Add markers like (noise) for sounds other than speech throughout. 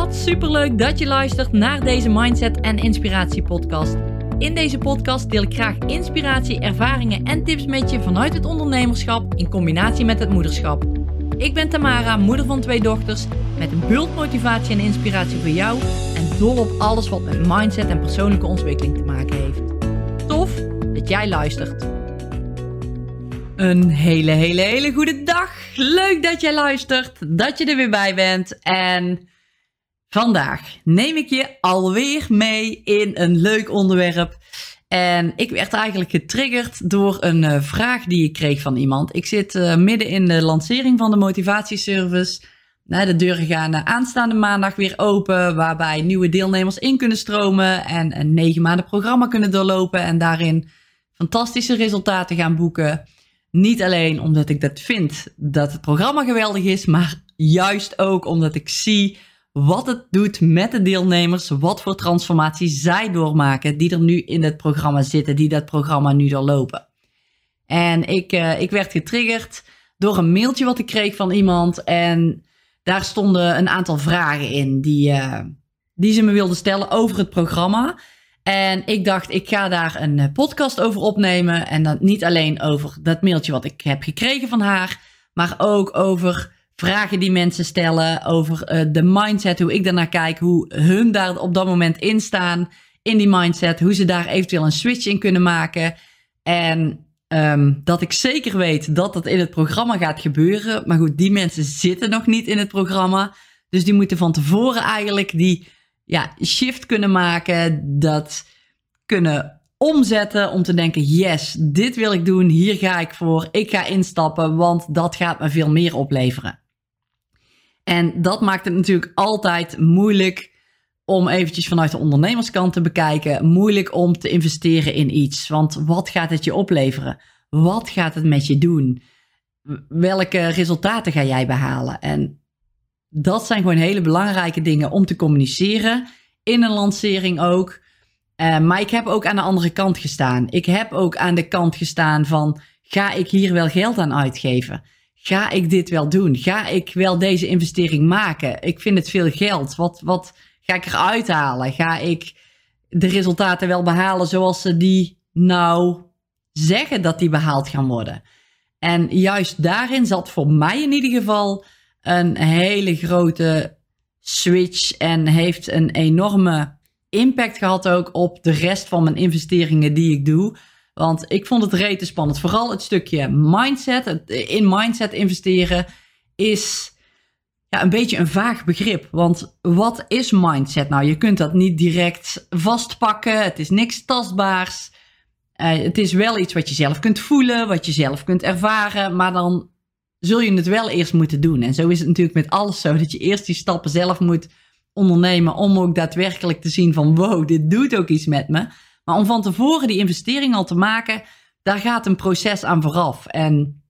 Wat superleuk dat je luistert naar deze Mindset en Inspiratie podcast. In deze podcast deel ik graag inspiratie, ervaringen en tips met je vanuit het ondernemerschap in combinatie met het moederschap. Ik ben Tamara, moeder van twee dochters, met een bult motivatie en inspiratie voor jou en dol op alles wat met mindset en persoonlijke ontwikkeling te maken heeft. Tof dat jij luistert. Een hele, hele, hele goede dag. Leuk dat jij luistert, dat je er weer bij bent. En vandaag neem ik je alweer mee in een leuk onderwerp. En ik werd eigenlijk getriggerd door een uh, vraag die ik kreeg van iemand. Ik zit uh, midden in de lancering van de motivatieservice. Nou, de deuren gaan uh, aanstaande maandag weer open, waarbij nieuwe deelnemers in kunnen stromen en een negen maanden programma kunnen doorlopen en daarin fantastische resultaten gaan boeken. Niet alleen omdat ik dat vind dat het programma geweldig is, maar juist ook omdat ik zie wat het doet met de deelnemers, wat voor transformatie zij doormaken, die er nu in het programma zitten, die dat programma nu doorlopen. En ik, uh, ik werd getriggerd door een mailtje wat ik kreeg van iemand en daar stonden een aantal vragen in die, uh, die ze me wilden stellen over het programma. En ik dacht, ik ga daar een eh, podcast over opnemen. En dan niet alleen over dat mailtje wat ik heb gekregen van haar, maar ook over vragen die mensen stellen, over uh, de mindset, hoe ik daarnaar kijk, hoe hun daar op dat moment in staan, in die mindset, hoe ze daar eventueel een switch in kunnen maken. En um, dat ik zeker weet dat dat in het programma gaat gebeuren. Maar goed, die mensen zitten nog niet in het programma. Dus die moeten van tevoren eigenlijk die ja, shift kunnen maken, dat kunnen omzetten om te denken: yes, dit wil ik doen, hier ga ik voor, ik ga instappen, want dat gaat me veel meer opleveren. En dat maakt het natuurlijk altijd moeilijk om eventjes vanuit de ondernemerskant te bekijken, moeilijk om te investeren in iets. Want wat gaat het je opleveren? Wat gaat het met je doen? Welke resultaten ga jij behalen? En dat zijn gewoon hele belangrijke dingen om te communiceren. In een lancering ook. Uh, maar ik heb ook aan de andere kant gestaan. Ik heb ook aan de kant gestaan van: ga ik hier wel geld aan uitgeven? Ga ik dit wel doen? Ga ik wel deze investering maken? Ik vind het veel geld. Wat, wat ga ik eruit halen? Ga ik de resultaten wel behalen zoals ze die nou zeggen dat die behaald gaan worden? En juist daarin zat voor mij in ieder geval een hele grote switch en heeft een enorme impact gehad ook op de rest van mijn investeringen die ik doe. Want ik vond het rete spannend. Vooral het stukje mindset, in mindset investeren, is ja, een beetje een vaag begrip. Want wat is mindset nou? Je kunt dat niet direct vastpakken. Het is niks tastbaars. Uh, het is wel iets wat je zelf kunt voelen, wat je zelf kunt ervaren. Maar dan zul je het wel eerst moeten doen. En zo is het natuurlijk met alles zo, dat je eerst die stappen zelf moet ondernemen om ook daadwerkelijk te zien van wow, dit doet ook iets met me. Maar om van tevoren die investering al te maken, daar gaat een proces aan vooraf. En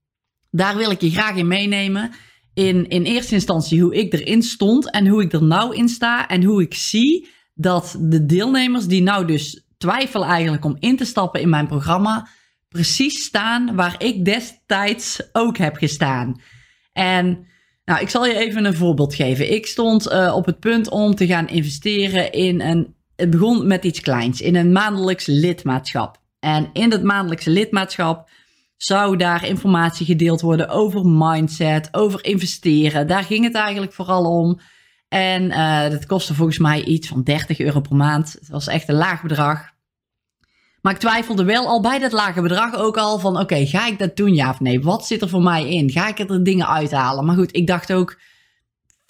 daar wil ik je graag in meenemen. In, in eerste instantie hoe ik erin stond en hoe ik er nou in sta. En hoe ik zie dat de deelnemers die nou dus twijfelen eigenlijk om in te stappen in mijn programma, precies staan waar ik destijds ook heb gestaan. En nou, ik zal je even een voorbeeld geven. Ik stond uh, op het punt om te gaan investeren in een. Het begon met iets kleins, in een maandelijks lidmaatschap. En in dat maandelijkse lidmaatschap zou daar informatie gedeeld worden over mindset, over investeren. Daar ging het eigenlijk vooral om. En uh, dat kostte volgens mij iets van 30 euro per maand. Het was echt een laag bedrag. Maar ik twijfelde wel al bij dat lage bedrag ook al van oké, ga ik dat doen ja of nee? Wat zit er voor mij in? Ga ik er dingen uithalen? Maar goed, ik dacht ook,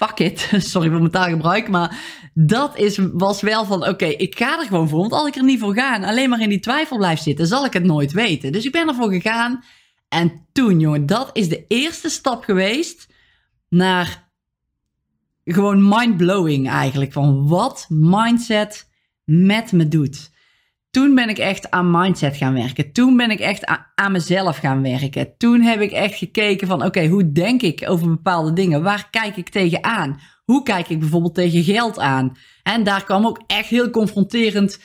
fuck it, (laughs) sorry voor mijn taalgebruik, maar dat is, was wel van oké, ik ga er gewoon voor. Want als ik er niet voor ga en alleen maar in die twijfel blijf zitten, zal ik het nooit weten. Dus ik ben ervoor gegaan. En toen, jongen, dat is de eerste stap geweest naar gewoon mind-blowing eigenlijk. Van wat mindset met me doet toen ben ik echt aan mindset gaan werken. Toen ben ik echt aan, mezelf gaan werken. Toen heb ik echt gekeken van oké, hoe denk ik over bepaalde dingen? Waar kijk ik tegenaan? Hoe kijk ik bijvoorbeeld tegen geld aan? En daar kwam ook echt heel confronterend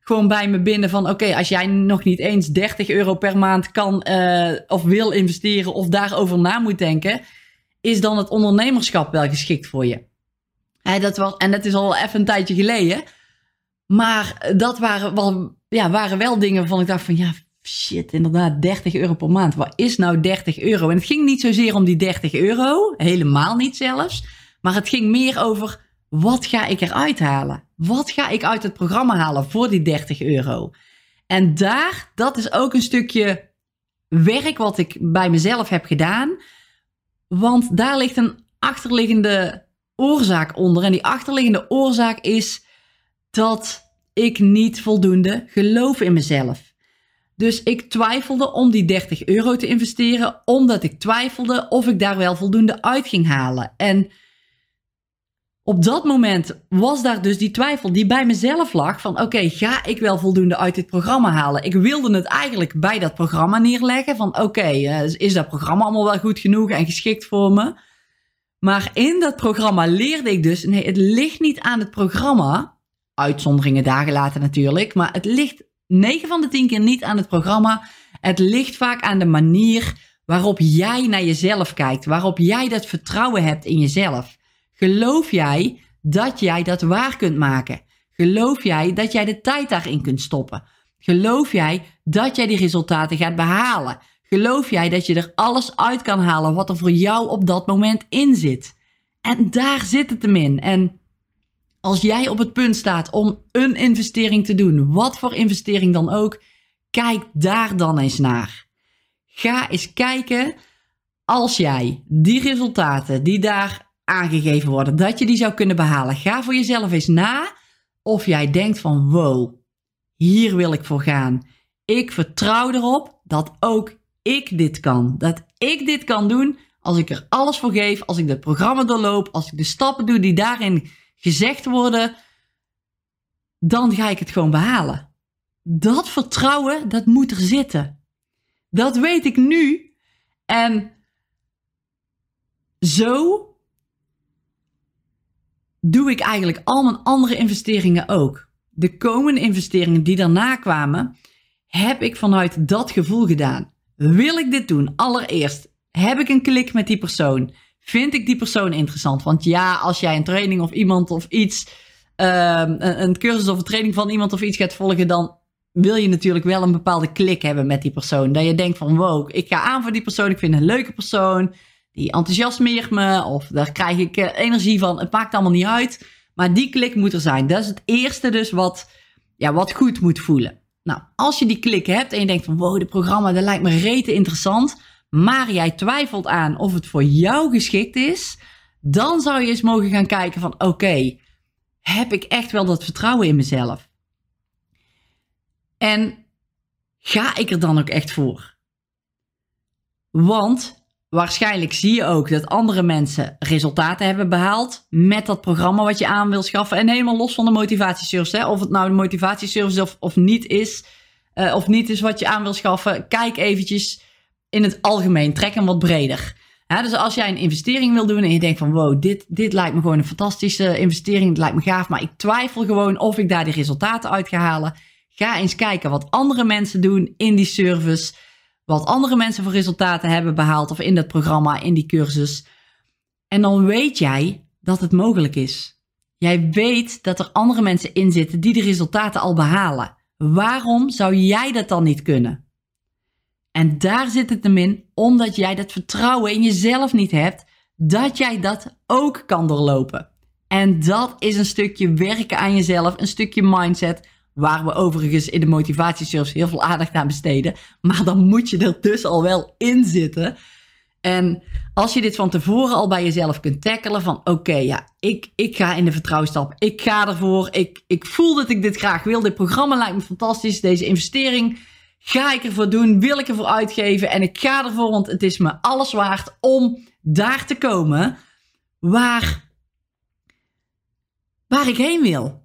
gewoon bij me binnen van oké, als jij nog niet eens 30 euro per maand kan uh, of wil investeren of daarover na moet denken, is dan het ondernemerschap wel geschikt voor je? dat was, en dat is al even een tijdje geleden. Maar dat waren wel, ja, waren wel dingen waarvan ik dacht van ja, shit, inderdaad, 30 euro per maand. Wat is nou 30 euro? En het ging niet zozeer om die 30 euro, helemaal niet zelfs. Maar het ging meer over wat ga ik eruit halen? Wat ga ik uit het programma halen voor die 30 euro? En daar, dat is ook een stukje werk wat ik bij mezelf heb gedaan. Want daar ligt een achterliggende oorzaak onder. En die achterliggende oorzaak is dat ik niet voldoende geloof in mezelf. Dus ik twijfelde om die 30 euro te investeren, omdat ik twijfelde of ik daar wel voldoende uit ging halen. En op dat moment was daar dus die twijfel die bij mezelf lag van oké, ga ik wel voldoende uit dit programma halen? Ik wilde het eigenlijk bij dat programma neerleggen van oké, eh, is dat programma allemaal wel goed genoeg en geschikt voor me? Maar in dat programma leerde ik dus, nee, het ligt niet aan het programma, uitzonderingen dagen later natuurlijk, maar het ligt 9 van de 10 keer niet aan het programma. Het ligt vaak aan de manier waarop jij naar jezelf kijkt, waarop jij dat vertrouwen hebt in jezelf. Geloof jij dat jij dat waar kunt maken? Geloof jij dat jij de tijd daarin kunt stoppen? Geloof jij dat jij die resultaten gaat behalen? Geloof jij dat je er alles uit kan halen wat er voor jou op dat moment in zit? En daar zit het hem in. En als jij op het punt staat om een investering te doen, wat voor investering dan ook, kijk daar dan eens naar. Ga eens kijken als jij die resultaten die daar aangegeven worden, dat je die zou kunnen behalen. Ga voor jezelf eens na of jij denkt van wow, hier wil ik voor gaan. Ik vertrouw erop dat ook ik dit kan. Dat ik dit kan doen als ik er alles voor geef, als ik het programma doorloop, als ik de stappen doe die daarin gezegd worden, dan ga ik het gewoon behalen. Dat vertrouwen, dat moet er zitten. Dat weet ik nu. En zo doe ik eigenlijk al mijn andere investeringen ook. De komende investeringen die daarna kwamen, heb ik vanuit dat gevoel gedaan. Wil ik dit doen? Allereerst, heb ik een klik met die persoon? Vind ik die persoon interessant? Want ja, als jij een training of iemand of iets, een, een cursus of een training van iemand of iets gaat volgen, dan wil je natuurlijk wel een bepaalde klik hebben met die persoon. Dat je denkt van wow, ik ga aan voor die persoon, ik vind een leuke persoon die enthousiasmeert me of daar krijg ik eh, energie van. Het maakt allemaal niet uit, maar die klik moet er zijn. Dat is het eerste dus wat, ja, wat goed moet voelen. Nou, als je die klik hebt en je denkt van wow, dit programma dat lijkt me rete interessant, maar jij twijfelt aan of het voor jou geschikt is, dan zou je eens mogen gaan kijken van oké, heb ik echt wel dat vertrouwen in mezelf? En ga ik er dan ook echt voor? Want Waarschijnlijk zie je ook dat andere mensen resultaten hebben behaald met dat programma wat je aan wil schaffen. En helemaal los van de motivatieservice. Hè? Of het nou de motivatieservice of, of niet is. Uh, of niet is wat je aan wil schaffen. Kijk eventjes in het algemeen. Trek hem wat breder. dus als jij een investering wil doen en je denkt van wow, dit, dit lijkt me gewoon een fantastische investering. Het lijkt me gaaf, maar ik twijfel gewoon of ik daar de resultaten uit ga halen. Ga eens kijken wat andere mensen doen in die service wat andere mensen voor resultaten hebben behaald of in dat programma, in die cursus. En dan weet jij dat het mogelijk is. Jij weet dat er andere mensen in zitten die de resultaten al behalen. Waarom zou jij dat dan niet kunnen? En daar zit het hem in, omdat jij dat vertrouwen in jezelf niet hebt, dat jij dat ook kan doorlopen. En dat is een stukje werken aan jezelf, een stukje mindset, Waar we overigens in de motivatieservice heel veel aandacht aan besteden. Maar dan moet je er dus al wel in zitten. En als je dit van tevoren al bij jezelf kunt tackelen van oké, ja, ik, ik ga in de vertrouwstap. Ik ga ervoor. Ik, ik voel dat ik dit graag wil. Dit programma lijkt me fantastisch. Deze investering ga ik ervoor doen. Wil ik ervoor uitgeven. En ik ga ervoor, want het is me alles waard om daar te komen waar, waar ik heen wil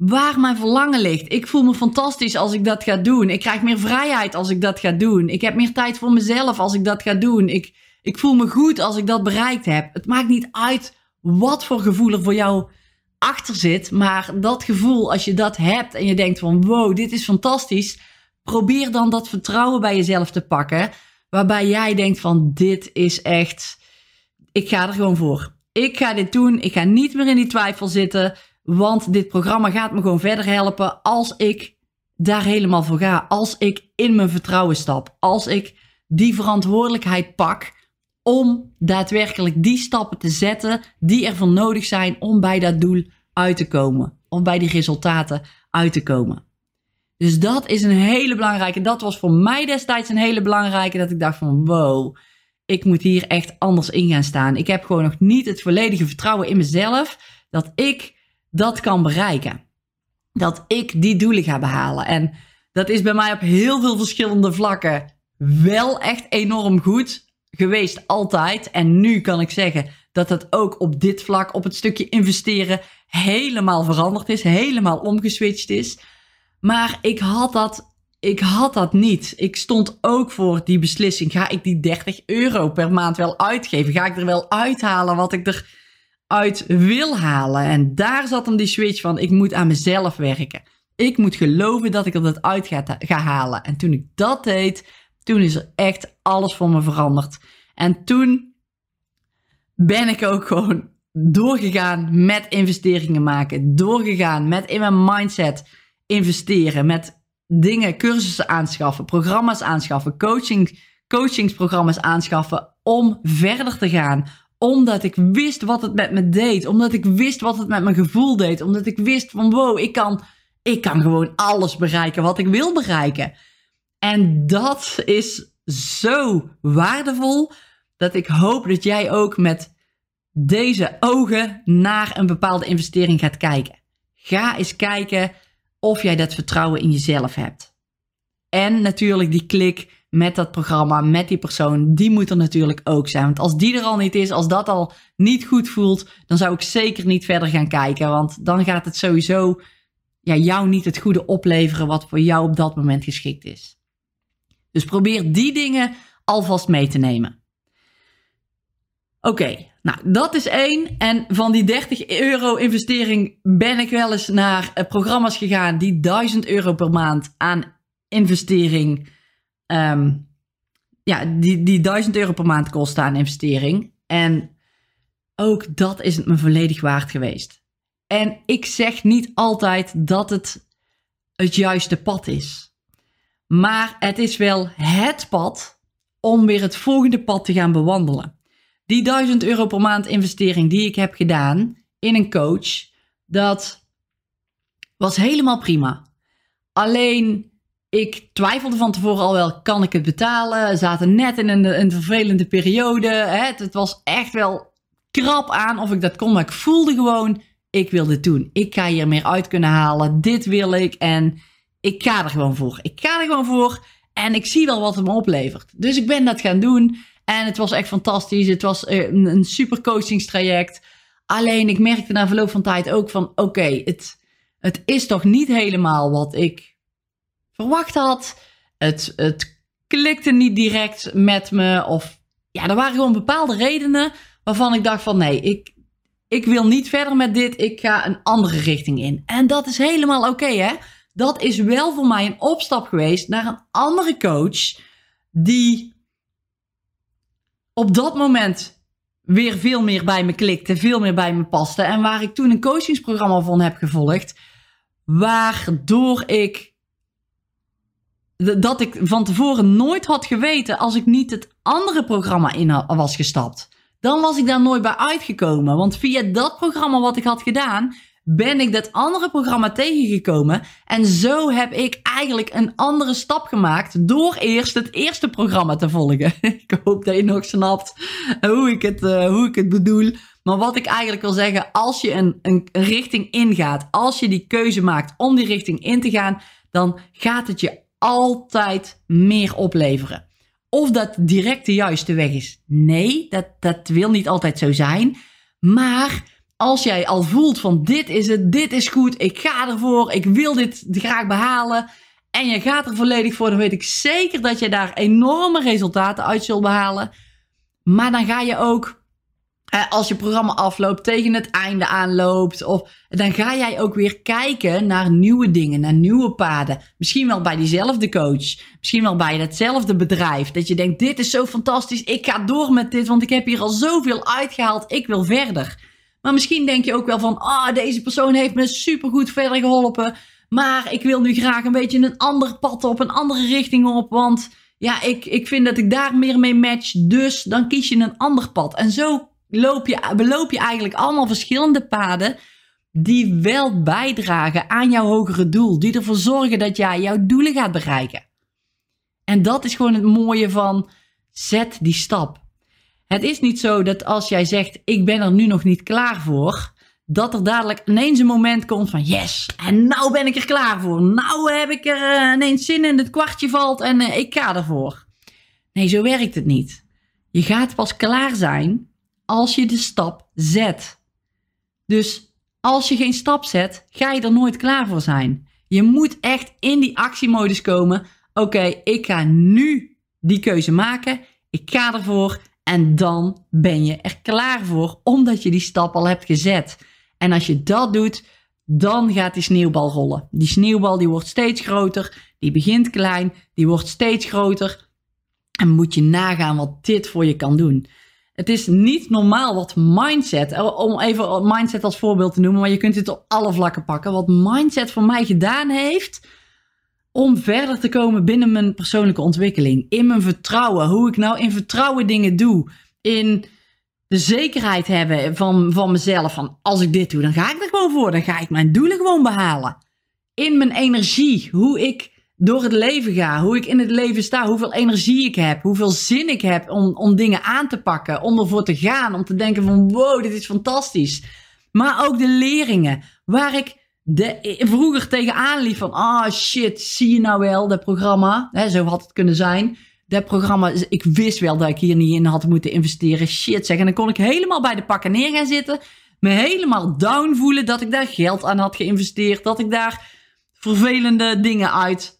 waar mijn verlangen ligt. Ik voel me fantastisch als ik dat ga doen. Ik krijg meer vrijheid als ik dat ga doen. Ik heb meer tijd voor mezelf als ik dat ga doen. Ik, ik voel me goed als ik dat bereikt heb. Het maakt niet uit wat voor gevoel er voor jou achter zit. Maar dat gevoel, als je dat hebt en je denkt van wow, dit is fantastisch. Probeer dan dat vertrouwen bij jezelf te pakken. Waarbij jij denkt van dit is echt, ik ga er gewoon voor. ik ga dit doen. Ik ga niet meer in die twijfel zitten. Want dit programma gaat me gewoon verder helpen als ik daar helemaal voor ga. Als ik in mijn vertrouwen stap. Als ik die verantwoordelijkheid pak om daadwerkelijk die stappen te zetten die ervoor nodig zijn om bij dat doel uit te komen. Of bij die resultaten uit te komen. Dus dat is een hele belangrijke. Dat was voor mij destijds een hele belangrijke. Dat ik dacht van wow, ik moet hier echt anders in gaan staan. Ik heb gewoon nog niet het volledige vertrouwen in mezelf dat ik dat kan bereiken. Dat ik die doelen ga behalen. En dat is bij mij op heel veel verschillende vlakken wel echt enorm goed geweest altijd. En nu kan ik zeggen dat het ook op dit vlak, op het stukje investeren, helemaal veranderd is. Helemaal omgeswitcht is. Maar ik had dat ik had dat niet. Ik stond ook voor die beslissing. Ga ik die 30 euro per maand wel uitgeven? Ga ik er wel uithalen wat ik eruit wil halen? En daar zat dan die switch van: ik moet aan mezelf werken. Ik moet geloven dat ik er dat uit ga, ga halen. En toen ik dat deed, toen is er echt alles voor me veranderd. En toen ben ik ook gewoon doorgegaan met investeringen maken. Doorgegaan met in mijn mindset investeren. Met dingen, cursussen aanschaffen, programma's aanschaffen, coaching, coachingsprogramma's aanschaffen om verder te gaan. Omdat ik wist wat het met me deed. Omdat ik wist wat het met mijn gevoel deed. Omdat ik wist van wow, ik kan, ik kan gewoon alles bereiken wat ik wil bereiken. En dat is zo waardevol dat ik hoop dat jij ook met deze ogen naar een bepaalde investering gaat kijken. Ga eens kijken of jij dat vertrouwen in jezelf hebt. En natuurlijk die klik met dat programma, met die persoon, die moet er natuurlijk ook zijn. Want als die er al niet is, als dat al niet goed voelt, dan zou ik zeker niet verder gaan kijken. Want dan gaat het sowieso ja, jou niet het goede opleveren wat voor jou op dat moment geschikt is. Dus probeer die dingen alvast mee te nemen. Oké, nou, dat is één. En van die 30 euro investering ben ik wel eens naar uh, programma's gegaan die 1000 euro per maand aan investering. Um, ja, die, die 1000 euro per maand kosten aan investering. En ook dat is het me volledig waard geweest. En ik zeg niet altijd dat het het juiste pad is. Maar het is wel het pad om weer het volgende pad te gaan bewandelen. Die 1000 euro per maand investering die ik heb gedaan in een coach, dat was helemaal prima. Alleen ik twijfelde van tevoren al wel, kan ik het betalen? We zaten net in een, een vervelende periode. Hè? Het was echt wel krap aan of ik dat kon, maar ik voelde gewoon, ik wil dit doen. Ik ga hier meer uit kunnen halen. Dit wil ik en ik ga er gewoon voor. Ik ga er gewoon voor en ik zie wel wat het me oplevert. Dus ik ben dat gaan doen. En het was echt fantastisch. Het was eh, een, een super coachingstraject. Alleen ik merkte na verloop van tijd ook van oké, het, het is toch niet helemaal wat ik verwacht had. Het, het klikte niet direct met me. Of ja, er waren gewoon bepaalde redenen waarvan ik dacht van nee, ik, ik wil niet verder met dit. Ik ga een andere richting in. En dat is helemaal oké hè. Dat is wel voor mij een opstap geweest naar een andere coach die op dat moment weer veel meer bij me klikte, veel meer bij me paste. En waar ik toen een coachingsprogramma van heb gevolgd, waardoor ik dat ik van tevoren nooit had geweten als ik niet het andere programma in was gestapt. Dan was ik daar nooit bij uitgekomen. Want via dat programma wat ik had gedaan, ben ik dat andere programma tegengekomen. En zo heb ik eigenlijk een andere stap gemaakt door eerst het eerste programma te volgen. (laughs) ik hoop dat je nog snapt hoe ik het, uh, hoe ik het bedoel. Maar wat ik eigenlijk wil zeggen, als je een, een richting ingaat, als je die keuze maakt om die richting in te gaan, dan gaat het je altijd meer opleveren. Of dat direct de juiste weg is. Nee, dat, dat wil niet altijd zo zijn. Maar als jij al voelt van dit is het, dit is goed, ik ga ervoor, ik wil dit graag behalen. En je gaat er volledig voor, dan weet ik zeker dat je daar enorme resultaten uit zult behalen. Maar dan ga je ook als je programma afloopt, tegen het einde aanloopt. Of, dan ga jij ook weer kijken naar nieuwe dingen, naar nieuwe paden. Misschien wel bij diezelfde coach. Misschien wel bij hetzelfde bedrijf. Dat je denkt, dit is zo fantastisch. Ik ga door met dit, want ik heb hier al zoveel uitgehaald. Ik wil verder. Maar misschien denk je ook wel van, ah, deze persoon heeft me supergoed verder geholpen. Maar ik wil nu graag een beetje een ander pad op, een andere richting op. Want ja, ik, ik vind dat ik daar meer mee match. Dus dan kies je een ander pad. En zo loop je, beloop je eigenlijk allemaal verschillende paden die wel bijdragen aan jouw hogere doel. Die ervoor zorgen dat jij jouw doelen gaat bereiken. En dat is gewoon het mooie van zet die stap. Het is niet zo dat als jij zegt ik ben er nu nog niet klaar voor, dat er dadelijk ineens een moment komt van yes, en nou ben ik er klaar voor. Nou heb ik er uh, ineens zin in, het kwartje valt en uh, ik ga ervoor. Nee, zo werkt het niet. Je gaat pas klaar zijn als je de stap zet. Dus als je geen stap zet, ga je er nooit klaar voor zijn. Je moet echt in die actiemodus komen. Oké, ik ga nu die keuze maken. Ik ga ervoor. En dan ben je er klaar voor, omdat je die stap al hebt gezet. En als je dat doet, dan gaat die sneeuwbal rollen. Die sneeuwbal die wordt steeds groter. Die begint klein, die wordt steeds groter. En moet je nagaan wat dit voor je kan doen. Het is niet normaal wat mindset, eh, om even mindset als voorbeeld te noemen, maar je kunt het op alle vlakken pakken. Wat mindset voor mij gedaan heeft om verder te komen binnen mijn persoonlijke ontwikkeling. In mijn vertrouwen, hoe ik nou in vertrouwen dingen doe. In de zekerheid hebben van, van mezelf, van als ik dit doe, dan ga ik er gewoon voor. Dan ga ik mijn doelen gewoon behalen. In mijn energie, hoe ik door het leven ga, hoe ik in het leven sta, hoeveel energie ik heb, hoeveel zin ik heb om, om dingen aan te pakken, om ervoor te gaan, om te denken van wow, dit is fantastisch. Maar ook de leringen, waar ik de, vroeger tegenaan liep van ah oh shit, zie je nou wel, dat programma, zo had het kunnen zijn. Dat programma, ik wist wel dat ik hier niet in had moeten investeren. Shit zeg, en dan kon ik helemaal bij de pakken neer gaan zitten, me helemaal down voelen dat ik daar geld aan had geïnvesteerd, dat ik daar vervelende dingen uit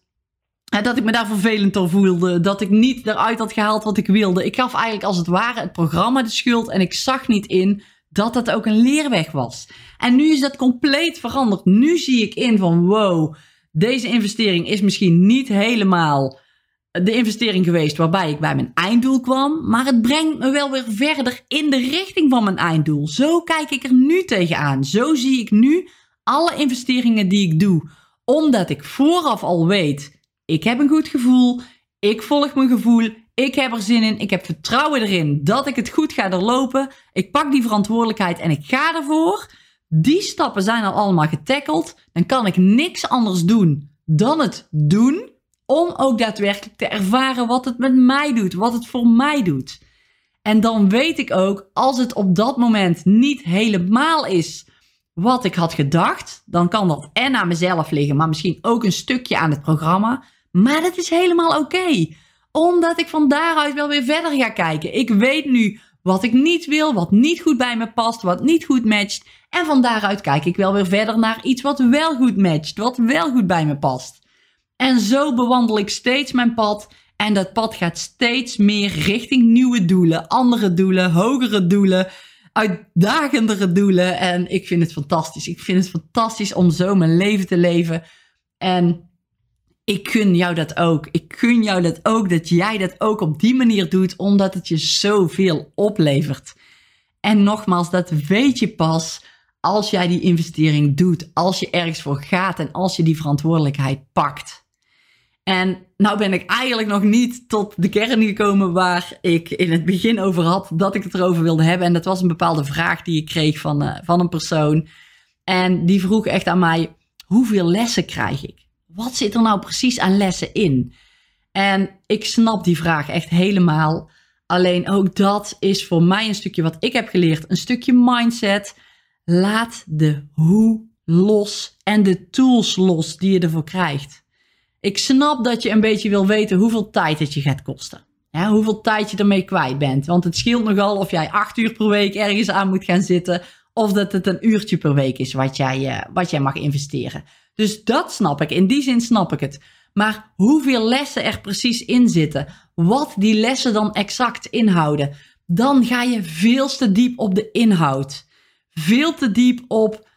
dat ik me daar vervelend door voelde. Dat ik niet eruit had gehaald wat ik wilde. Ik gaf eigenlijk als het ware het programma de schuld. En ik zag niet in dat dat ook een leerweg was. En nu is dat compleet veranderd. Nu zie ik in van wow, deze investering is misschien niet helemaal de investering geweest waarbij ik bij mijn einddoel kwam. Maar het brengt me wel weer verder in de richting van mijn einddoel. Zo kijk ik er nu tegenaan. Zo zie ik nu alle investeringen die ik doe. Omdat ik vooraf al weet ik heb een goed gevoel. Ik volg mijn gevoel. Ik heb er zin in. Ik heb vertrouwen erin dat ik het goed ga doorlopen. Ik pak die verantwoordelijkheid en ik ga ervoor. Die stappen zijn al allemaal getackeld. Dan kan ik niks anders doen dan het doen. Om ook daadwerkelijk te ervaren wat het met mij doet. Wat het voor mij doet. En dan weet ik ook, als het op dat moment niet helemaal is wat ik had gedacht, dan kan dat en aan mezelf liggen, maar misschien ook een stukje aan het programma. Maar dat is helemaal oké. Omdat ik van daaruit wel weer verder ga kijken. Ik weet nu wat ik niet wil, wat niet goed bij me past, wat niet goed matcht. En van daaruit kijk ik wel weer verder naar iets wat wel goed matcht, wat wel goed bij me past. En zo bewandel ik steeds mijn pad. En dat pad gaat steeds meer richting nieuwe doelen, andere doelen, hogere doelen, uitdagendere doelen. En ik vind het fantastisch. Ik vind het fantastisch om zo mijn leven te leven. En ik gun jou dat ook. Ik gun jou dat ook, dat jij dat ook op die manier doet, omdat het je zoveel oplevert. En nogmaals, dat weet je pas als jij die investering doet, als je ergens voor gaat en als je die verantwoordelijkheid pakt. En nou ben ik eigenlijk nog niet tot de kern gekomen waar ik in het begin over had dat ik het erover wilde hebben. En dat was een bepaalde vraag die ik kreeg van, uh, van een persoon. En die vroeg echt aan mij: hoeveel lessen krijg ik? Wat zit er nou precies aan lessen in? En ik snap die vraag echt helemaal. Alleen ook dat is voor mij een stukje wat ik heb geleerd. Een stukje mindset. Laat de hoe los en de tools los die je ervoor krijgt. Ik snap dat je een beetje wil weten hoeveel tijd het je gaat kosten. Ja, hoeveel tijd je ermee kwijt bent. Want het scheelt nogal of jij acht uur per week ergens aan moet gaan zitten. Of dat het een uurtje per week is wat jij, uh, wat jij mag investeren. Dus dat snap ik. In die zin snap ik het. Maar hoeveel lessen er precies in zitten, wat die lessen dan exact inhouden, dan ga je veel te diep op de inhoud. Veel te diep op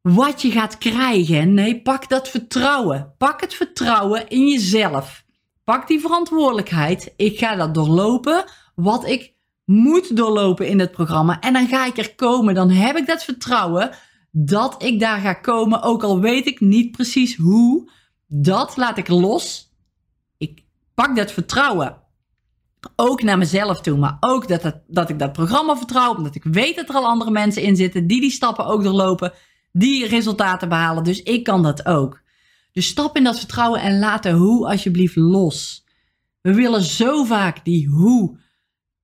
wat je gaat krijgen. Nee, pak dat vertrouwen. Pak het vertrouwen in jezelf. Pak die verantwoordelijkheid. Ik ga dat doorlopen. Wat ik moet doorlopen in het programma. En dan ga ik er komen. Dan heb ik dat vertrouwen dat ik daar ga komen. Ook al weet ik niet precies hoe. Dat laat ik los. Ik pak dat vertrouwen. Ook naar mezelf toe. Maar ook dat, dat ik dat programma vertrouw. Omdat ik weet dat er al andere mensen in zitten. Die die stappen ook doorlopen. Die resultaten behalen. Dus ik kan dat ook. Dus stap in dat vertrouwen en laat de hoe alsjeblieft los. We willen zo vaak die hoe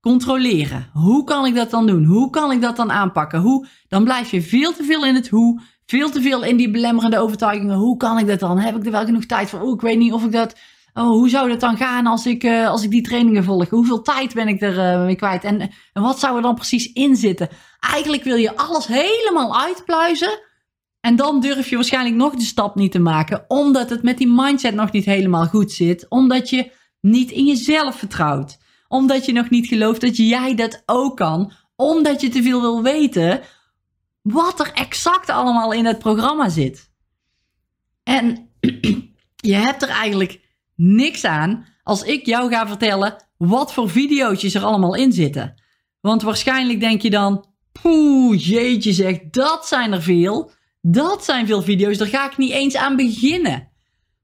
controleren. Hoe kan ik dat dan doen? Hoe kan ik dat dan aanpakken? Hoe? Dan blijf je veel te veel in het hoe. Veel te veel in die belemmerende overtuigingen. Hoe kan ik dat dan? Heb ik er wel genoeg tijd voor? Oh, ik weet niet of ik dat. Oh, hoe zou dat dan gaan als ik, uh, als ik die trainingen volg? Hoeveel tijd ben ik er uh, mee kwijt? En, en wat zou er dan precies in zitten? Eigenlijk wil je alles helemaal uitpluizen. En dan durf je waarschijnlijk nog de stap niet te maken, omdat het met die mindset nog niet helemaal goed zit. Omdat je niet in jezelf vertrouwt omdat je nog niet gelooft dat jij dat ook kan, omdat je te veel wil weten wat er exact allemaal in het programma zit. En (clears throat) je hebt er eigenlijk niks aan als ik jou ga vertellen wat voor video's er allemaal in zitten. Want waarschijnlijk denk je dan, poeh, jeetje zeg, dat zijn er veel. Dat zijn veel video's, daar ga ik niet eens aan beginnen.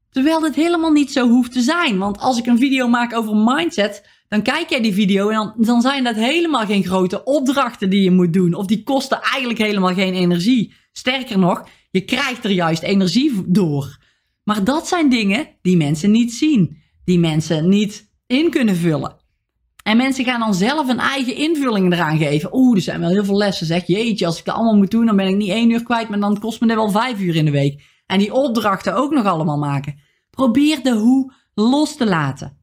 Terwijl dit helemaal niet zo hoeft te zijn. Want als ik een video maak over mindset, dan kijk jij die video en dan, zijn dat helemaal geen grote opdrachten die je moet doen. Of die kosten eigenlijk helemaal geen energie. Sterker nog, je krijgt er juist energie door. Maar dat zijn dingen die mensen niet zien. Die mensen niet in kunnen vullen. En mensen gaan dan zelf een eigen invulling eraan geven. Oeh, er zijn wel heel veel lessen. Zeg, jeetje, als ik dat allemaal moet doen, dan ben ik niet één uur kwijt, maar dan kost me dat wel vijf uur in de week. En die opdrachten ook nog allemaal maken. Probeer de hoe los te laten.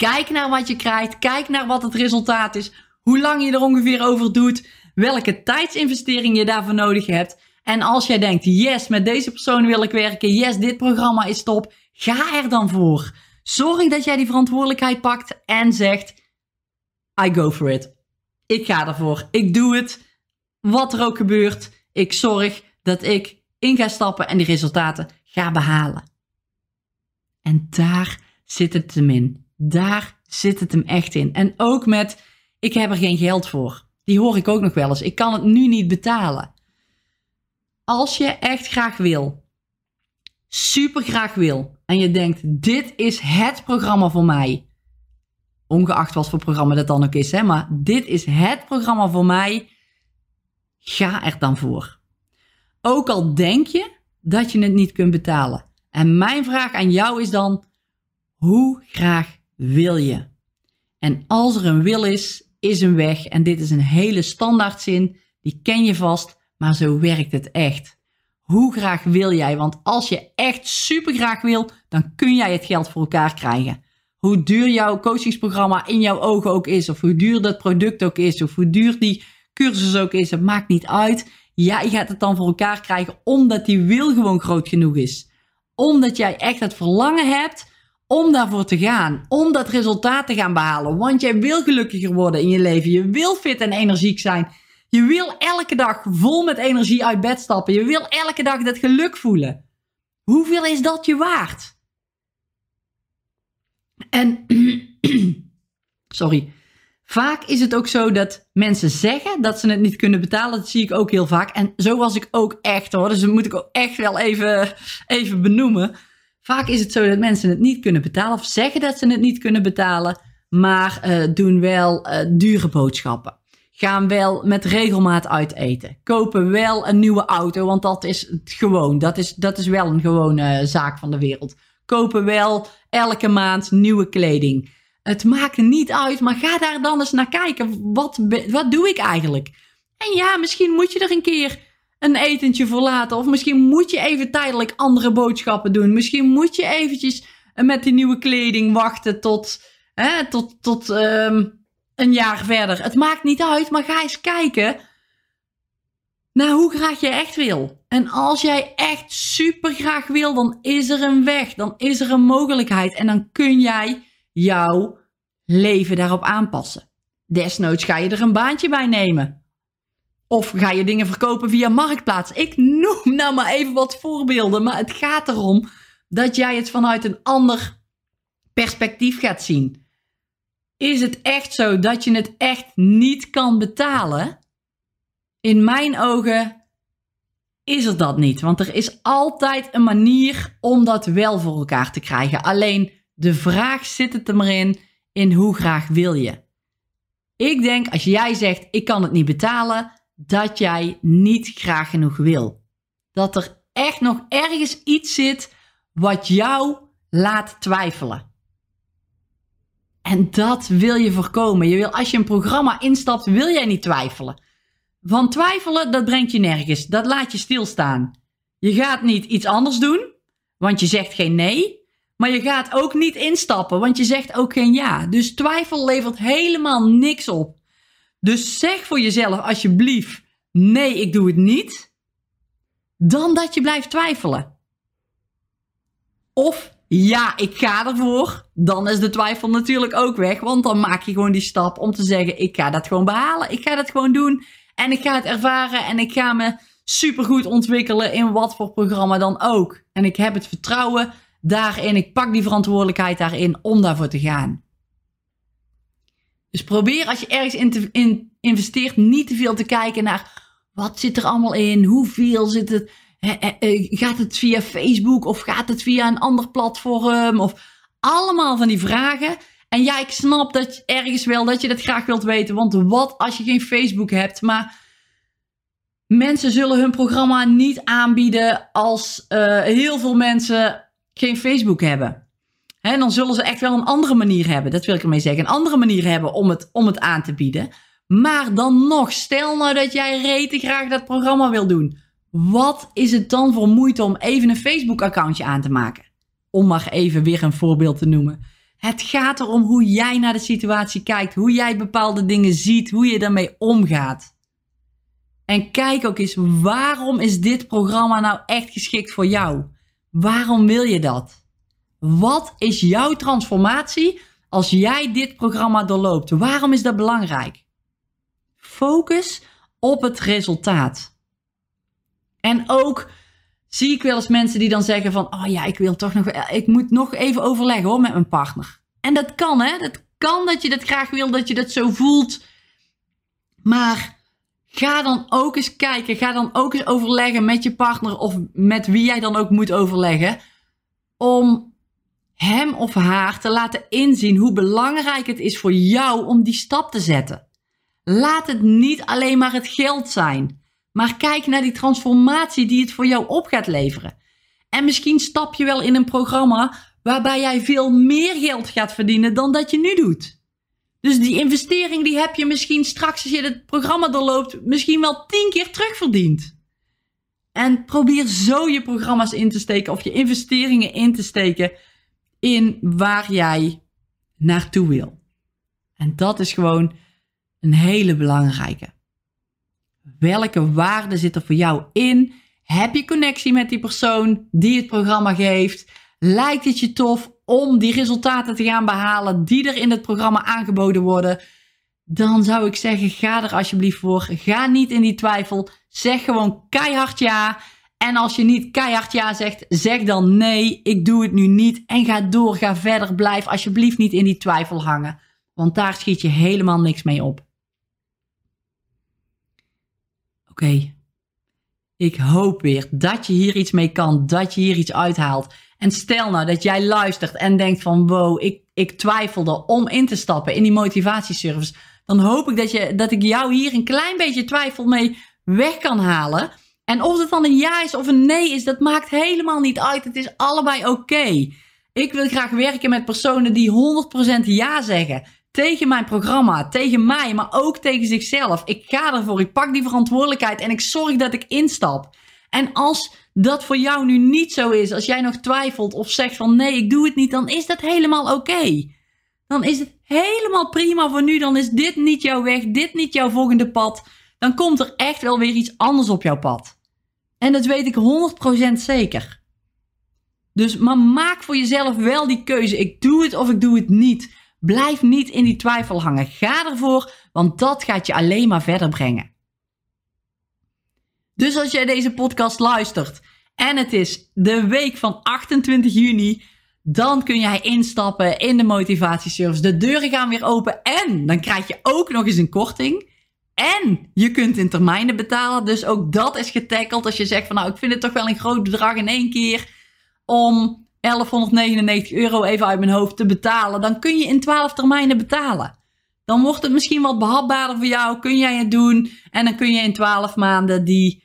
Kijk naar wat je krijgt. Kijk naar wat het resultaat is. Hoe lang je er ongeveer over doet. Welke tijdsinvestering je daarvoor nodig hebt. En als jij denkt, yes, met deze persoon wil ik werken. Yes, dit programma is top. Ga er dan voor. Zorg dat jij die verantwoordelijkheid pakt en zegt, I go for it. Ik ga ervoor. Ik doe het. Wat er ook gebeurt. Ik zorg dat ik in ga stappen en die resultaten ga behalen. En daar zit het hem in. Daar zit het hem echt in. En ook met, ik heb er geen geld voor. Die hoor ik ook nog wel eens. Ik kan het nu niet betalen. Als je echt graag wil, super graag wil, en je denkt, dit is het programma voor mij. Ongeacht wat voor programma dat dan ook is, hè, maar dit is het programma voor mij. Ga er dan voor. Ook al denk je dat je het niet kunt betalen. En mijn vraag aan jou is dan: hoe graag wil je? En als er een wil is, is een weg. En dit is een hele standaardzin, die ken je vast, maar zo werkt het echt. Hoe graag wil jij? Want als je echt super graag wil, dan kun jij het geld voor elkaar krijgen. Hoe duur jouw coachingsprogramma in jouw ogen ook is, of hoe duur dat product ook is, of hoe duur die cursus ook is, het maakt niet uit. Jij gaat het dan voor elkaar krijgen omdat die wil gewoon groot genoeg is. Omdat jij echt het verlangen hebt om daarvoor te gaan. Om dat resultaat te gaan behalen. Want jij wil gelukkiger worden in je leven. Je wil fit en energiek zijn. Je wil elke dag vol met energie uit bed stappen. Je wil elke dag dat geluk voelen. Hoeveel is dat je waard? En, (clears throat) sorry. Vaak is het ook zo dat mensen zeggen dat ze het niet kunnen betalen. Dat zie ik ook heel vaak. En zo was ik ook echt hoor. Dus dat moet ik ook echt wel even, even benoemen. Vaak is het zo dat mensen het niet kunnen betalen of zeggen dat ze het niet kunnen betalen, maar uh, doen wel uh, dure boodschappen. Gaan wel met regelmaat uit eten. Kopen wel een nieuwe auto, want dat is gewoon. Dat is, dat is wel een gewone zaak van de wereld. Kopen wel elke maand nieuwe kleding. Het maakt niet uit, maar ga daar dan eens naar kijken. Wat, wat doe ik eigenlijk? En ja, misschien moet je er een keer een etentje verlaten. Of misschien moet je even tijdelijk andere boodschappen doen. Misschien moet je eventjes met die nieuwe kleding wachten tot, hè, tot, tot um, een jaar verder. Het maakt niet uit, maar ga eens kijken naar hoe graag je echt wil. En als jij echt super graag wil, dan is er een weg. Dan is er een mogelijkheid. En dan kun jij jouw leven daarop aanpassen. Desnoods ga je er een baantje bij nemen. Of ga je dingen verkopen via Marktplaats. Ik noem nou maar even wat voorbeelden, maar het gaat erom dat jij het vanuit een ander perspectief gaat zien. Is het echt zo dat je het echt niet kan betalen? In mijn ogen is er dat niet, want er is altijd een manier om dat wel voor elkaar te krijgen. Alleen de vraag zit het er maar in, in hoe graag wil je? Ik denk als jij zegt ik kan het niet betalen, dat jij niet graag genoeg wil. Dat er echt nog ergens iets zit wat jou laat twijfelen. En dat wil je voorkomen. Je wil, als je een programma instapt, wil jij niet twijfelen. Van twijfelen, dat brengt je nergens. Dat laat je stilstaan. Je gaat niet iets anders doen, want je zegt geen nee. Maar je gaat ook niet instappen, want je zegt ook geen ja. Dus twijfel levert helemaal niks op. Dus zeg voor jezelf alsjeblieft: nee, ik doe het niet. Dan dat je blijft twijfelen. Of ja, ik ga ervoor. Dan is de twijfel natuurlijk ook weg. Want dan maak je gewoon die stap om te zeggen: ik ga dat gewoon behalen. Ik ga dat gewoon doen. En ik ga het ervaren. En ik ga me supergoed ontwikkelen in wat voor programma dan ook. En ik heb het vertrouwen daarin. Ik pak die verantwoordelijkheid daarin om daarvoor te gaan. Dus probeer als je ergens in, te, in investeert niet te veel te kijken naar wat zit er allemaal in, hoeveel zit het, gaat het via Facebook of gaat het via een ander platform of allemaal van die vragen. En ja, ik snap dat ergens wel dat je dat graag wilt weten, want wat als je geen Facebook hebt, maar mensen zullen hun programma niet aanbieden als uh, heel veel mensen geen Facebook hebben. Dan zullen ze echt wel een andere manier hebben. Dat wil ik ermee zeggen. Een andere manier hebben om het, om het aan te bieden. Maar dan nog, stel nou dat jij rete graag dat programma wil doen. Wat is het dan voor moeite om even een Facebook-accountje aan te maken? Om maar even weer een voorbeeld te noemen. Het gaat erom hoe jij naar de situatie kijkt, hoe jij bepaalde dingen ziet, hoe je daarmee omgaat. En kijk ook eens, waarom is dit programma nou echt geschikt voor jou? Waarom wil je dat? Wat is jouw transformatie als jij dit programma doorloopt? Waarom is dat belangrijk? Focus op het resultaat. En ook zie ik wel eens mensen die dan zeggen van, oh ja, ik wil toch nog, ik moet nog even overleggen hoor met mijn partner. En dat kan hè, dat kan dat je dat graag wil, dat je dat zo voelt. Maar Ga dan ook eens kijken. Ga dan ook eens overleggen met je partner of met wie jij dan ook moet overleggen. Om hem of haar te laten inzien hoe belangrijk het is voor jou om die stap te zetten. Laat het niet alleen maar het geld zijn. Maar kijk naar die transformatie die het voor jou op gaat leveren. En misschien stap je wel in een programma waarbij jij veel meer geld gaat verdienen dan dat je nu doet. Dus die investering die heb je misschien straks als je het programma doorloopt, misschien wel tien keer terugverdiend. En probeer zo je programma's in te steken of je investeringen in te steken in waar jij naartoe wil. En dat is gewoon een hele belangrijke. Welke waarde zit er voor jou in? Heb je connectie met die persoon die het programma geeft? Lijkt het je tof om die resultaten te gaan behalen die er in het programma aangeboden worden, dan zou ik zeggen: ga er alsjeblieft voor. Ga niet in die twijfel. Zeg gewoon keihard ja. En als je niet keihard ja zegt, zeg dan nee, ik doe het nu niet. En ga door, ga verder. Blijf alsjeblieft niet in die twijfel hangen. Want daar schiet je helemaal niks mee op. Oké. Ik hoop weer dat je hier iets mee kan, dat je hier iets uithaalt. En stel nou dat jij luistert en denkt van wow, ik, ik twijfelde om in te stappen in die motivatieservice. Dan hoop ik dat, je, dat ik jou hier een klein beetje twijfel mee weg kan halen. En of het dan een ja is of een nee is, dat maakt helemaal niet uit. Het is allebei oké. Ik wil graag werken met personen die 100% ja zeggen. Tegen mijn programma, tegen mij, maar ook tegen zichzelf. Ik ga ervoor, ik pak die verantwoordelijkheid en ik zorg dat ik instap. En als dat voor jou nu niet zo is, als jij nog twijfelt of zegt van nee, ik doe het niet, dan is dat helemaal oké. Dan is het helemaal prima voor nu. Dan is dit niet jouw weg, dit niet jouw volgende pad. Dan komt er echt wel weer iets anders op jouw pad. En dat weet ik 100% zeker. Dus maar maak voor jezelf wel die keuze. Ik doe het of ik doe het niet. Blijf niet in die twijfel hangen. Ga ervoor. want dat gaat je alleen maar verder brengen. Dus als jij deze podcast luistert en het is de week van 28 juni, dan kun jij instappen in de motivatieservice. De deuren gaan weer open en dan krijg je ook nog eens een korting. En je kunt in termijnen betalen. Dus ook dat is getackeld. Als je zegt van nou, ik vind het toch wel een groot bedrag in één keer om 1199 euro even uit mijn hoofd te betalen. Dan kun je in 12 termijnen betalen. Dan wordt het misschien wat behapbaarder voor jou. Kun jij het doen. En dan kun je in 12 maanden die,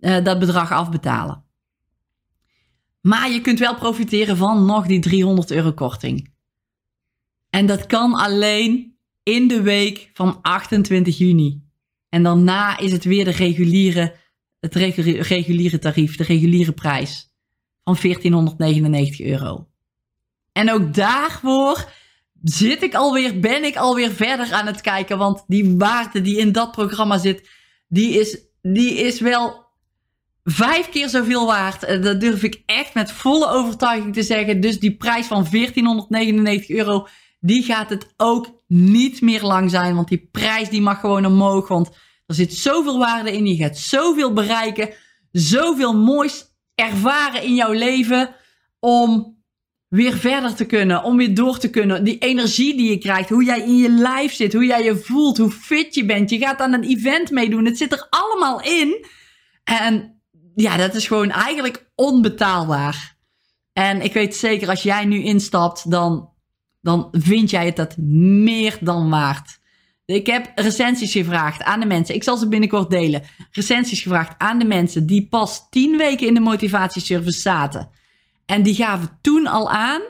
uh, dat bedrag afbetalen. Maar je kunt wel profiteren van nog die 300 euro korting. En dat kan alleen in de week van 28 juni. En daarna is het weer de reguliere, het reguliere tarief, de reguliere prijs van 1499 euro. En ook daarvoor zit ik alweer, ben ik alweer verder aan het kijken. Want die waarde die in dat programma zit, die is, die is wel vijf keer zoveel waard. Eh, dat durf ik echt met volle overtuiging te zeggen. Dus die prijs van 1499 euro, die gaat het ook niet meer lang zijn. Want die prijs die mag gewoon omhoog. Want er zit zoveel waarde in. Je gaat zoveel bereiken. Zoveel moois ervaren in jouw leven. Om weer verder te kunnen. Om weer door te kunnen. Die energie die je krijgt. Hoe jij in je lijf zit. Hoe jij je voelt. Hoe fit je bent. Je gaat aan een event meedoen. Het zit er allemaal in. En ja, dat is gewoon eigenlijk onbetaalbaar. En ik weet zeker, als jij nu instapt, dan, dan vind jij het dat meer dan waard. Ik heb recensies gevraagd aan de mensen. Ik zal ze binnenkort delen. Recensies gevraagd aan de mensen die pas tien weken in de motivatieservice zaten. En die gaven toen al aan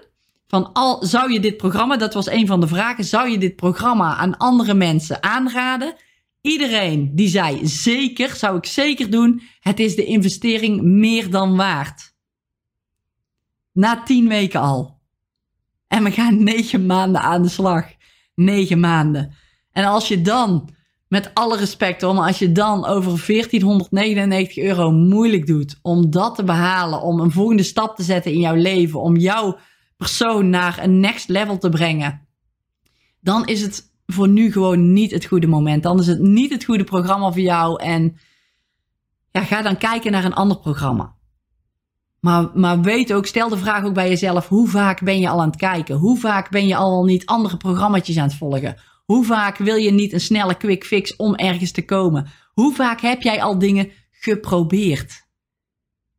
van al zou je dit programma, dat was een van de vragen, zou je dit programma aan andere mensen aanraden? Iedereen die zei zeker, zou ik zeker doen. Het is de investering meer dan waard. Na tien weken al. En we gaan negen maanden aan de slag. Negen maanden. En als je dan, met alle respect hoor, maar als je dan over 1499 euro moeilijk doet om dat te behalen, om een volgende stap te zetten in jouw leven, om jouw persoon naar een next level te brengen, dan is het voor nu gewoon niet het goede moment. Dan is het niet het goede programma voor jou. En ja, ga dan kijken naar een ander programma. Maar, maar weet ook, stel de vraag ook bij jezelf: hoe vaak ben je al aan het kijken? Hoe vaak ben je al niet andere programma's aan het volgen? Hoe vaak wil je niet een snelle quick fix om ergens te komen? Hoe vaak heb jij al dingen geprobeerd?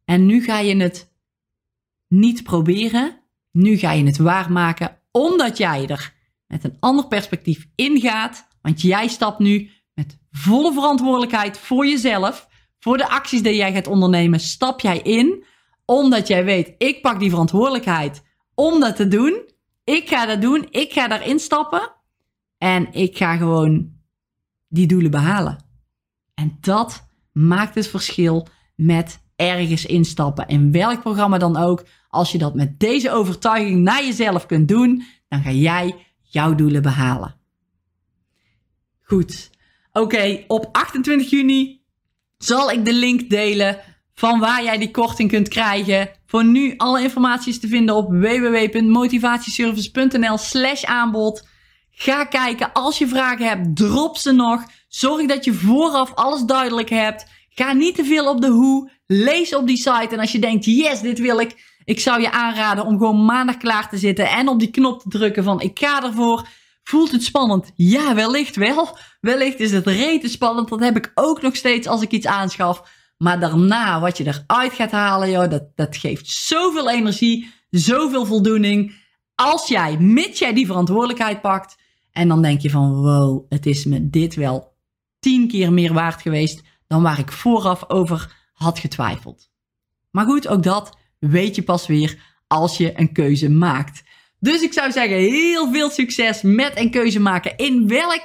En nu ga je het niet proberen. Nu ga je het waarmaken omdat jij er met een ander perspectief ingaat. Want jij stapt nu met volle verantwoordelijkheid voor jezelf, voor de acties die jij gaat ondernemen, stap jij in. Omdat jij weet, ik pak die verantwoordelijkheid om dat te doen. Ik ga dat doen, ik ga daarin stappen. En ik ga gewoon die doelen behalen. En dat maakt het verschil met ergens instappen. In welk programma dan ook. Als je dat met deze overtuiging naar jezelf kunt doen, dan ga jij jouw doelen behalen. Goed. Oké, op 28 juni zal ik de link delen van waar jij die korting kunt krijgen. Voor nu alle informatie is te vinden op www.motivatieservice.nl slash aanbod. Ga kijken. Als je vragen hebt, drop ze nog. Zorg dat je vooraf alles duidelijk hebt. Ga niet te veel op de hoe. Lees op die site. En als je denkt, yes, dit wil ik. Ik zou je aanraden om gewoon maandag klaar te zitten en op die knop te drukken van ik ga ervoor. Voelt het spannend? Ja, wellicht wel. Wellicht is het rete spannend. Dat heb ik ook nog steeds als ik iets aanschaf. Maar daarna, wat je eruit gaat halen, joh, dat, dat geeft zoveel energie, zoveel voldoening. Als jij, mits jij die verantwoordelijkheid pakt. En dan denk je van, wow, het is me dit wel tien keer meer waard geweest dan waar ik vooraf over had getwijfeld. Maar goed, ook dat weet je pas weer als je een keuze maakt. Dus ik zou zeggen, heel veel succes met een keuze maken in welk,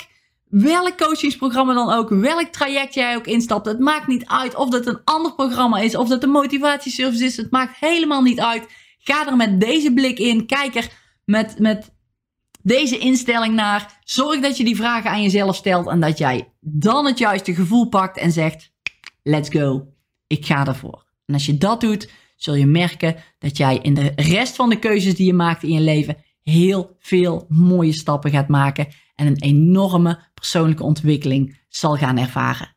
welk coachingsprogramma dan ook, welk traject jij ook instapt. Het maakt niet uit of dat een ander programma is, of dat een motivatieservice is. Het maakt helemaal niet uit. Ga er met deze blik in. Kijk er met, met deze instelling naar. Zorg dat je die vragen aan jezelf stelt en dat jij dan het juiste gevoel pakt en zegt: Let's go. Ik ga ervoor. En als je dat doet, zul je merken dat jij in de rest van de keuzes die je maakt in je leven heel veel mooie stappen gaat maken. En een enorme persoonlijke ontwikkeling zal gaan ervaren.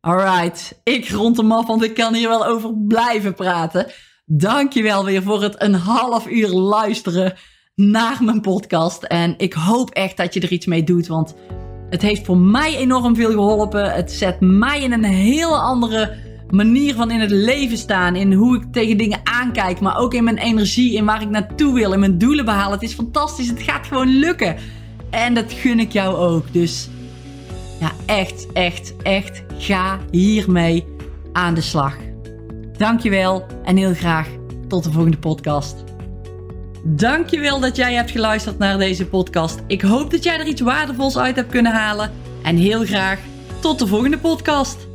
Alright, ik rond hem af, want ik kan hier wel over blijven praten. Dankjewel weer voor het een half uur luisteren naar mijn podcast. En ik hoop echt dat je er iets mee doet, want het heeft voor mij enorm veel geholpen. Het zet mij in een heel andere manier van in het leven staan. In hoe ik tegen dingen aankijk, maar ook in mijn energie, in waar ik naartoe wil, in mijn doelen behalen. Het is fantastisch, het gaat gewoon lukken. En dat gun ik jou ook. Dus ja, echt, echt, echt, ga hiermee aan de slag. Dankjewel en heel graag tot de volgende podcast. Dankjewel dat jij hebt geluisterd naar deze podcast. Ik hoop dat jij er iets waardevols uit hebt kunnen halen. En heel graag tot de volgende podcast.